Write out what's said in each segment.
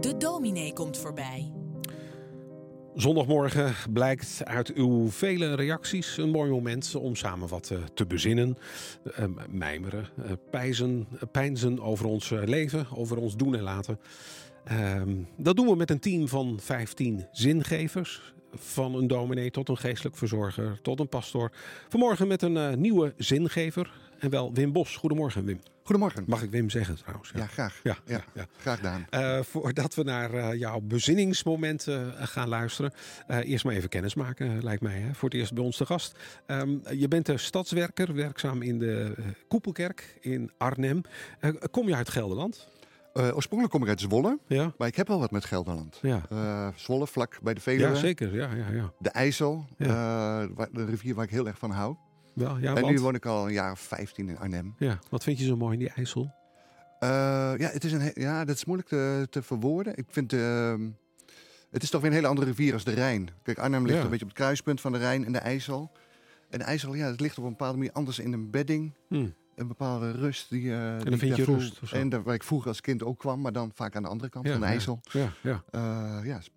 De dominee komt voorbij. Zondagmorgen blijkt uit uw vele reacties een mooi moment om samen wat eh, te bezinnen, uh, mijmeren, uh, pijzen, pijnzen over ons leven, over ons doen en laten. Ehm, dat doen we met een team van 15 zingevers. Van een dominee tot een geestelijk verzorger tot een pastoor. Vanmorgen met een nieuwe zingever. En wel Wim Bos. Goedemorgen Wim. Goedemorgen. Mag ik Wim zeggen trouwens? Ja, graag. Ja, ja, ja. graag gedaan. Uh, voordat we naar uh, jouw bezinningsmomenten uh, gaan luisteren. eerst maar even kennis maken, lijkt mij. Hè? Voor het eerst bij ons te gast. Um, je bent een stadswerker, werkzaam in de Koepelkerk in Arnhem. kom je uit Gelderland? oorspronkelijk kom ik uit Zwolle, ja. maar ik heb wel wat met Gelderland. Ja. Zwolle, vlak bij de Veluwe. Ja, zeker. Ja, ja, ja. De IJssel, de rivier waar ik heel erg van hou. Wel, ja, en want... nu woon ik al een jaar of 15 in Arnhem. Ja, wat vind je zo mooi in die IJssel? Uh, ja, het is een, ja, dat is moeilijk te, te verwoorden. Ik vind, uh, het is toch weer een hele andere rivier als de Rijn. Kijk, Arnhem ligt Ja. een beetje op het kruispunt van de Rijn en de IJssel. En de IJssel, ja, het ligt op een bepaalde manier anders in een bedding. Hm. Een bepaalde rust die, uh, dan ik vind je rust? En daar, waar ik vroeger als kind ook kwam, maar dan vaak aan de andere kant Ja, van de. IJssel. Ja, ja. Uh, ja, is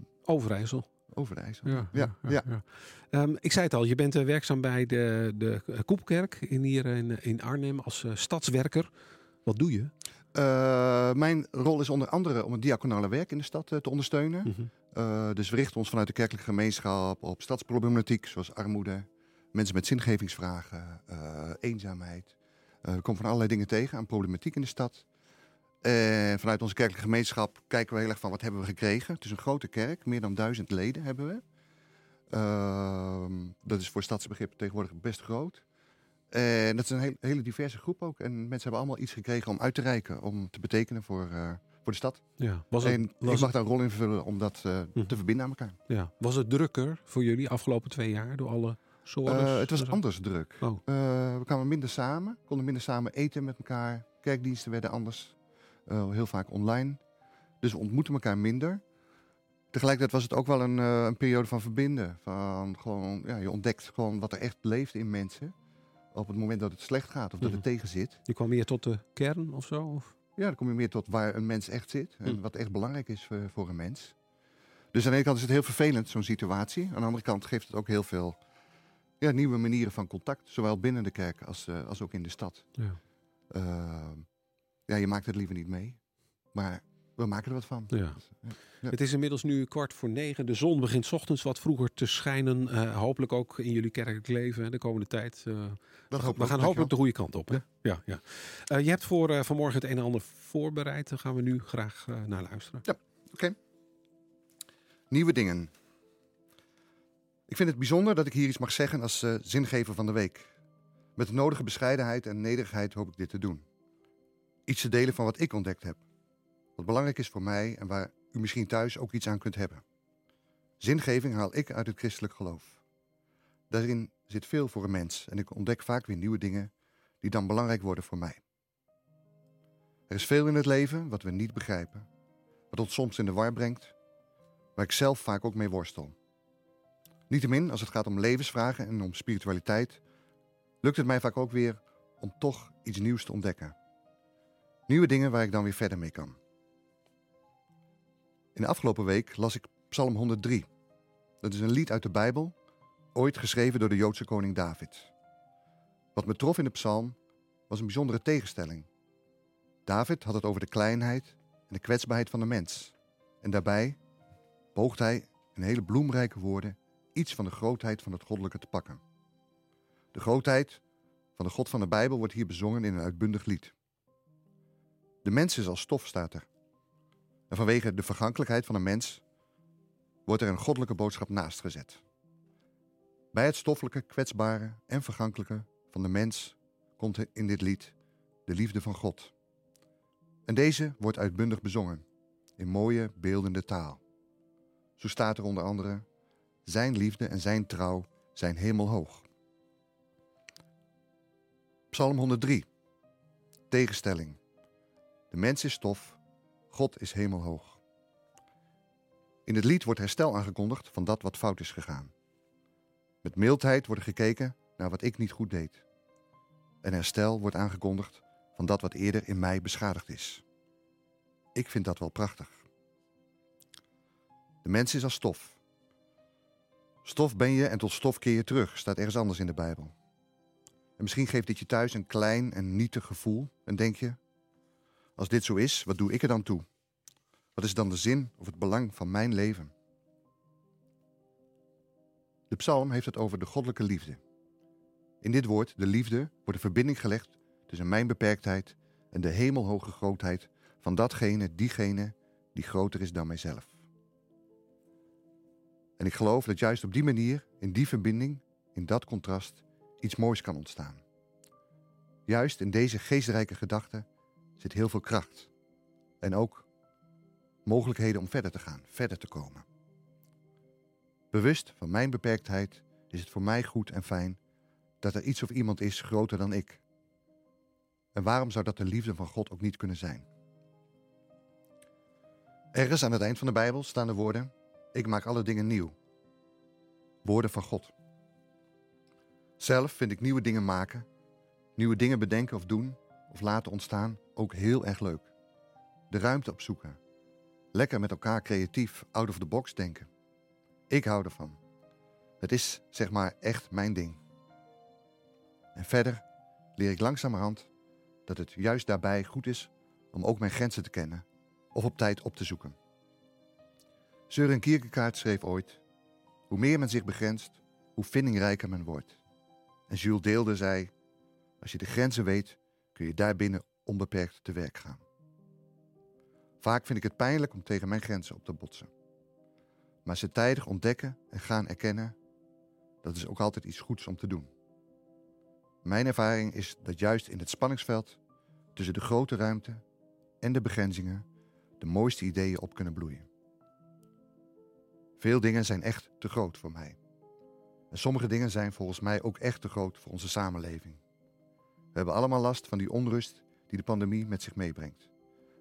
Overijssel. over. Ja, ja, ja. ja. Ehm, ik zei het al, je bent eh, werkzaam bij de, de Koepelkerk in, hier in, in Arnhem als eh, stadswerker. Wat doe je? Uh, mijn rol is onder andere om het diaconale werk in de stad uh, te ondersteunen. Mhm. Uh, dus we richten ons vanuit de kerkelijke gemeenschap op stadsproblematiek, zoals armoede, mensen met zingevingsvragen, eenzaamheid. We komen van allerlei dingen tegen aan problematiek in de stad. En vanuit onze kerkelijke gemeenschap kijken we heel erg van wat hebben we gekregen. Het is een grote kerk, meer dan duizend leden hebben we. Uh, dat is voor stadsbegrip tegenwoordig best groot. En dat is een hele, hele diverse groep ook. En mensen hebben allemaal iets gekregen om uit te reiken, om te betekenen voor, uh, voor de stad. Ja. Was het, en was ik mag daar een rol in vervullen om dat uh, Mhm. te verbinden aan elkaar. ja. was het drukker voor jullie afgelopen twee jaar door alle? Uh, het was anders druk. Oh. We kwamen minder samen, konden minder samen eten met elkaar. Kerkdiensten werden anders, uh, heel vaak online. Dus we ontmoeten elkaar minder. Tegelijkertijd was het ook wel een, uh, een periode van verbinden. Van gewoon, ja, je ontdekt gewoon wat er echt leeft in mensen. Op het moment dat het slecht gaat of dat Mhm. het tegen zit. Je kwam meer tot de kern of zo? Of? Ja, dan kom je meer tot waar een mens echt zit. En Mhm. wat echt belangrijk is voor, voor een mens. Dus aan de ene kant is het heel vervelend, zo'n situatie. Aan de andere kant geeft het ook heel veel ja, nieuwe manieren van contact. Zowel binnen de kerk als, uh, als ook in de stad. Ja. Uh, ja, je maakt het liever niet mee. Maar we maken er wat van. Ja. Dus, ja. Ja. Het is inmiddels nu kwart voor negen. De zon begint 's ochtends wat vroeger te schijnen. Uh, hopelijk ook in jullie kerkelijk leven de komende tijd. Uh, Dat hoop ik we ook, gaan hopelijk de goede kant op. Hè? Ja. Ja, Uh, je hebt voor uh, vanmorgen het een en ander voorbereid. Daar gaan we nu graag uh, naar luisteren. Nieuwe dingen. Ik vind het bijzonder dat ik hier iets mag zeggen als uh, zingever van de week. Met de nodige bescheidenheid en nederigheid hoop ik dit te doen. Iets te delen van wat ik ontdekt heb. Wat belangrijk is voor mij en waar u misschien thuis ook iets aan kunt hebben. Zingeving haal ik uit het christelijk geloof. Daarin zit veel voor een mens en ik ontdek vaak weer nieuwe dingen die dan belangrijk worden voor mij. Er is veel in het leven wat we niet begrijpen, wat ons soms in de war brengt, waar ik zelf vaak ook mee worstel. Niettemin, als het gaat om levensvragen en om spiritualiteit, lukt het mij vaak ook weer om toch iets nieuws te ontdekken. Nieuwe dingen waar ik dan weer verder mee kan. In de afgelopen week las ik Psalm 103. Dat is een lied uit de Bijbel, ooit geschreven door de Joodse koning David. Wat me trof in de psalm was een bijzondere tegenstelling. David had het over de kleinheid en de kwetsbaarheid van de mens. En daarbij poogt hij in hele bloemrijke woorden iets van de grootheid van het goddelijke te pakken. De grootheid van de God van de Bijbel wordt hier bezongen in een uitbundig lied. De mens is als stof, staat er. En vanwege de vergankelijkheid van een mens wordt er een goddelijke boodschap naast gezet. Bij het stoffelijke, kwetsbare en vergankelijke van de mens komt in dit lied de liefde van God. En deze wordt uitbundig bezongen in mooie, beeldende taal. Zo staat er onder andere: Zijn liefde en zijn trouw zijn hemelhoog. Psalm 103. Tegenstelling. De mens is stof, God is hemelhoog. In het lied wordt herstel aangekondigd van dat wat fout is gegaan. Met mildheid wordt gekeken naar wat ik niet goed deed. En herstel wordt aangekondigd van dat wat eerder in mij beschadigd is. Ik vind dat wel prachtig. De mens is als stof. Stof ben je en tot stof keer je terug, staat ergens anders in de Bijbel. En misschien geeft dit je thuis een klein en nietig gevoel en denk je, als dit zo is, wat doe ik er dan toe? Wat is dan de zin of het belang van mijn leven? De psalm heeft het over de goddelijke liefde. In dit woord, de liefde, wordt een verbinding gelegd tussen mijn beperktheid en de hemelhoge grootheid van datgene, diegene die groter is dan mijzelf. En ik geloof dat juist op die manier, in die verbinding, in dat contrast, iets moois kan ontstaan. Juist in deze geestrijke gedachte zit heel veel kracht. En ook mogelijkheden om verder te gaan, verder te komen. Bewust van mijn beperktheid is het voor mij goed en fijn dat er iets of iemand is groter dan ik. En waarom zou dat de liefde van God ook niet kunnen zijn? Ergens aan het eind van de Bijbel staan de woorden: Ik maak alle dingen nieuw. Woorden van God. Zelf vind ik nieuwe dingen maken, nieuwe dingen bedenken of doen of laten ontstaan ook heel erg leuk. De ruimte opzoeken. Lekker met elkaar creatief out of the box denken. Ik hou ervan. Het is zeg maar echt mijn ding. En verder leer ik langzamerhand dat het juist daarbij goed is om ook mijn grenzen te kennen of op tijd op te zoeken. Søren Kierkegaard schreef ooit: Hoe meer men zich begrenst, hoe vindingrijker men wordt. En Jules Deelde zei: Als je de grenzen weet, kun je daarbinnen onbeperkt te werk gaan. Vaak vind ik het pijnlijk om tegen mijn grenzen op te botsen. Maar ze tijdig ontdekken en gaan erkennen, dat is ook altijd iets goeds om te doen. Mijn ervaring is dat juist in het spanningsveld tussen de grote ruimte en de begrenzingen de mooiste ideeën op kunnen bloeien. Veel dingen zijn echt te groot voor mij. En sommige dingen zijn volgens mij ook echt te groot voor onze samenleving. We hebben allemaal last van die onrust die de pandemie met zich meebrengt.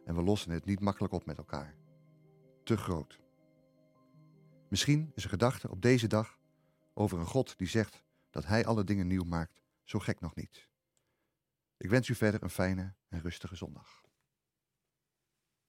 En we lossen het niet makkelijk op met elkaar. Te groot. Misschien is een gedachte op deze dag over een God die zegt dat Hij alle dingen nieuw maakt, zo gek nog niet. Ik wens u verder een fijne en rustige zondag.